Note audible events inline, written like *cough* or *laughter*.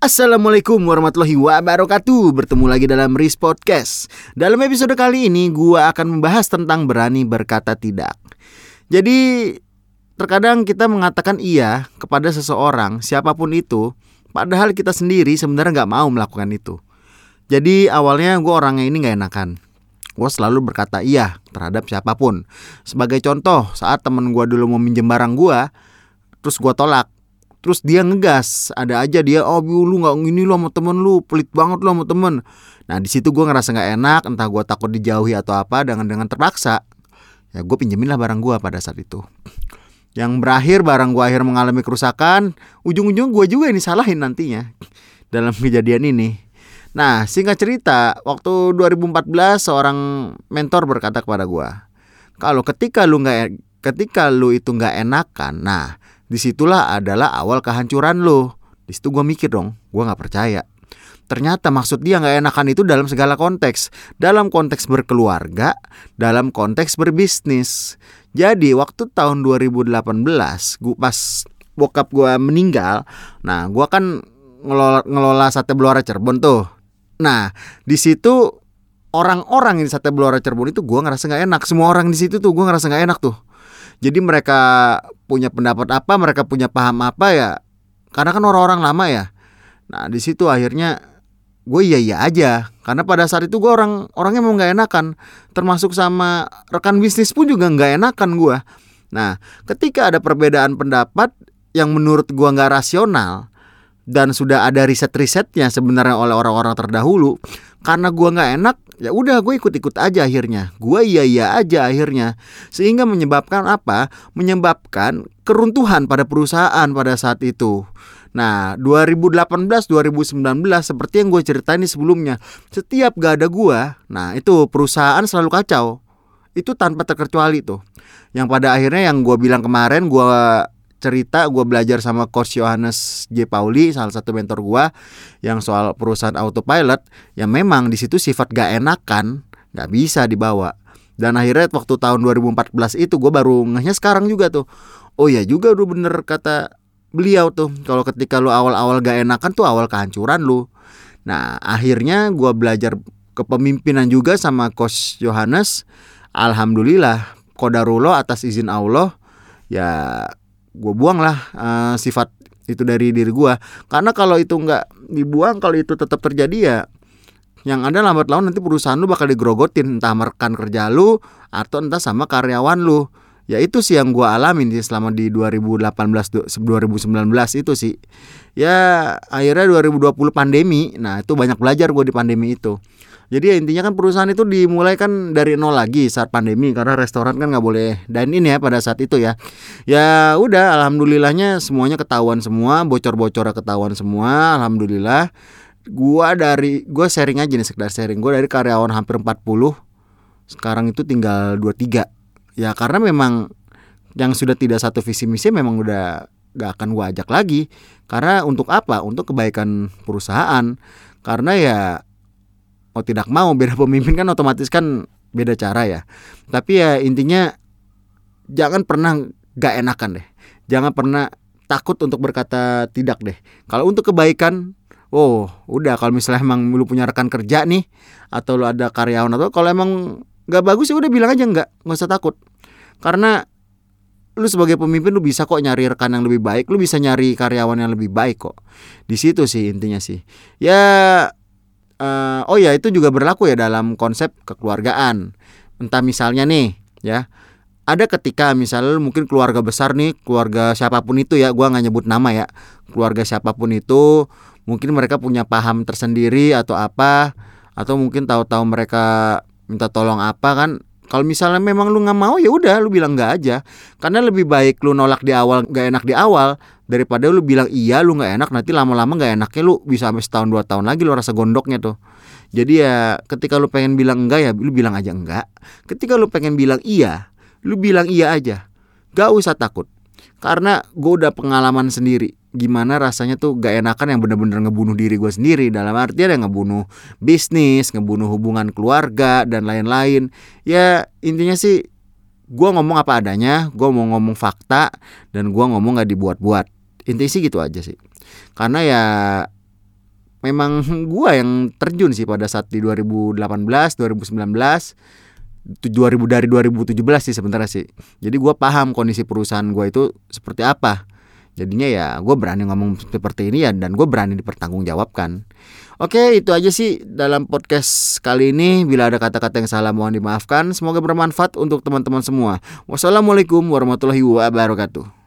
Assalamualaikum warahmatullahi wabarakatuh. Bertemu lagi dalam Riz Podcast. Dalam episode kali ini gua akan membahas tentang berani berkata tidak. Jadi terkadang kita mengatakan iya kepada seseorang siapa pun itu Padahal kita sendiri sebenarnya nggak mau melakukan itu. Jadi awalnya gue orangnya ini nggak enakan. Gue selalu berkata iya terhadap siapa pun. Sebagai contoh saat temen gue dulu mau minjem barang gue Terus gue tolak terus dia ngegas. Ada aja dia oh lu nggak gini lo sama temen lu pelit banget lo sama temen. Nah di situ gue ngerasa nggak enak entah gue takut dijauhi atau apa dengan dengan terpaksa. Ya gue pinjemin lah barang gue pada saat itu. Yang berakhir barang gue akhir mengalami kerusakan ujung-ujung gue juga ini salahin nantinya dalam kejadian ini. Nah singkat cerita waktu 2014 seorang mentor berkata kepada gue kalau ketika lu nggak ketika lu itu nggak enakan nah di situlah adalah awal kehancuran lo. Di situ gue mikir dong, gue nggak percaya. Ternyata maksud dia nggak enakan itu dalam segala konteks, dalam konteks berkeluarga, dalam konteks berbisnis. Jadi waktu tahun 2018, gue pas bokap gue meninggal, nah gue kan ngelola, ngelola sate Blora Cirebon tuh. Nah di situ orang-orang di sate Blora Cirebon itu gue ngerasa nggak enak. Semua orang di situ tuh gue ngerasa nggak enak tuh. Jadi mereka punya pendapat apa, mereka punya paham apa ya. Karena kan orang-orang lama ya. Nah di situ akhirnya gue iya iya aja. Karena pada saat itu gue orang orangnya mau nggak enakan. Termasuk sama rekan bisnis pun juga nggak enakan gue. Nah ketika ada perbedaan pendapat yang menurut gue nggak rasional dan sudah ada riset-risetnya sebenarnya oleh orang-orang terdahulu karena gua nggak enak ya udah gue ikut-ikut aja akhirnya. Gue iya iya aja akhirnya. Sehingga menyebabkan apa? Menyebabkan keruntuhan pada perusahaan pada saat itu. Nah 2018 2019 seperti yang gue ceritain sebelumnya Setiap gak ada gua Nah itu perusahaan selalu kacau. Itu tanpa terkecuali tuh. Yang pada akhirnya yang gue bilang kemarin gue cerita gue belajar sama coach Yohanes J. Pauli salah satu mentor gue yang soal perusahaan autopilot yang memang di situ sifat gak enakan nggak bisa dibawa. Dan akhirnya waktu tahun 2014 itu gue baru ngehnya sekarang juga tuh. Oh ya juga udah bener kata beliau tuh kalau ketika lu awal-awal gak enakan tuh awal kehancuran lu. Nah akhirnya gue belajar kepemimpinan juga sama coach Yohanes alhamdulillah kodarullah atas izin Allah ya gue buang lah uh, sifat itu dari diri gue karena kalau itu nggak dibuang kalau itu tetap terjadi ya yang ada lambat laun nanti perusahaan lu bakal digrogotin. Entah rekan kerja lu atau entah sama karyawan lu. Ya itu sih yang gue alamin sih selama di 2018 2019 itu sih. Ya akhirnya 2020 pandemi. Nah itu banyak belajar gue di pandemi itu jadi ya intinya kan perusahaan itu dimulai kan dari nol lagi saat pandemi karena restoran kan nggak boleh dine in ya pada saat itu ya. Ya udah alhamdulillahnya semuanya ketahuan semua, bocor-bocor ketahuan semua, alhamdulillah. Gua dari gua sharing aja nih sekedar sharing. Gua dari karyawan hampir 40 sekarang itu tinggal 23. Ya karena memang yang sudah tidak satu visi misi memang udah gak akan gua ajak lagi karena untuk apa untuk kebaikan perusahaan karena ya mau tidak mau beda pemimpin kan otomatis kan beda cara ya. Tapi ya intinya jangan pernah gak enakan deh. Jangan pernah takut untuk berkata tidak deh. Kalau untuk kebaikan oh udah kalau misalnya emang lu punya rekan kerja nih atau lu ada karyawan atau kalau emang nggak bagus ya udah bilang aja nggak nggak usah takut. Karena lu sebagai pemimpin lu bisa kok nyari rekan yang lebih baik lu bisa nyari karyawan yang lebih baik kok. Di situ sih intinya sih. Ya uh, oh ya itu juga berlaku ya dalam konsep kekeluargaan. Entah misalnya nih, ya. Ada ketika misalnya mungkin keluarga besar nih, keluarga siapa pun itu ya, gua nggak nyebut nama ya. Keluarga siapa pun itu mungkin mereka punya paham tersendiri atau apa atau mungkin tahu-tahu mereka minta tolong apa kan kalau misalnya memang lu nggak mau ya udah lu bilang nggak aja. Karena lebih baik lu nolak di awal nggak enak di awal daripada lu bilang iya lu nggak enak nanti lama-lama nggak enaknya lu bisa sampai setahun dua tahun lagi lu rasa gondoknya tuh. Jadi ya ketika lu pengen bilang enggak ya lu bilang aja enggak ketika lu pengen bilang iya lu bilang iya aja. Gak usah takut. Karena gue udah pengalaman sendiri gimana rasanya tuh gak enakan yang bener-bener ngebunuh diri gue sendiri dalam artian yang ngebunuh bisnis, ngebunuh hubungan keluarga dan lain-lain. Ya intinya sih gue ngomong apa adanya, gue mau ngomong fakta dan gue ngomong gak dibuat-buat. Intinya sih gitu aja sih. Karena ya memang *laughs* gua yang terjun sih pada saat di 2018, 2019 2000 dari 2017 sih sebenarnya sih. Jadi gua paham kondisi perusahaan gua itu seperti apa. Jadinya ya gue berani ngomong seperti ini ya dan gue berani dipertanggungjawabkan. Oke itu aja sih dalam podcast kali ini. Bila ada kata-kata yang salah mohon dimaafkan. Semoga bermanfaat untuk teman-teman semua. Wassalamualaikum warahmatullahi wabarakatuh.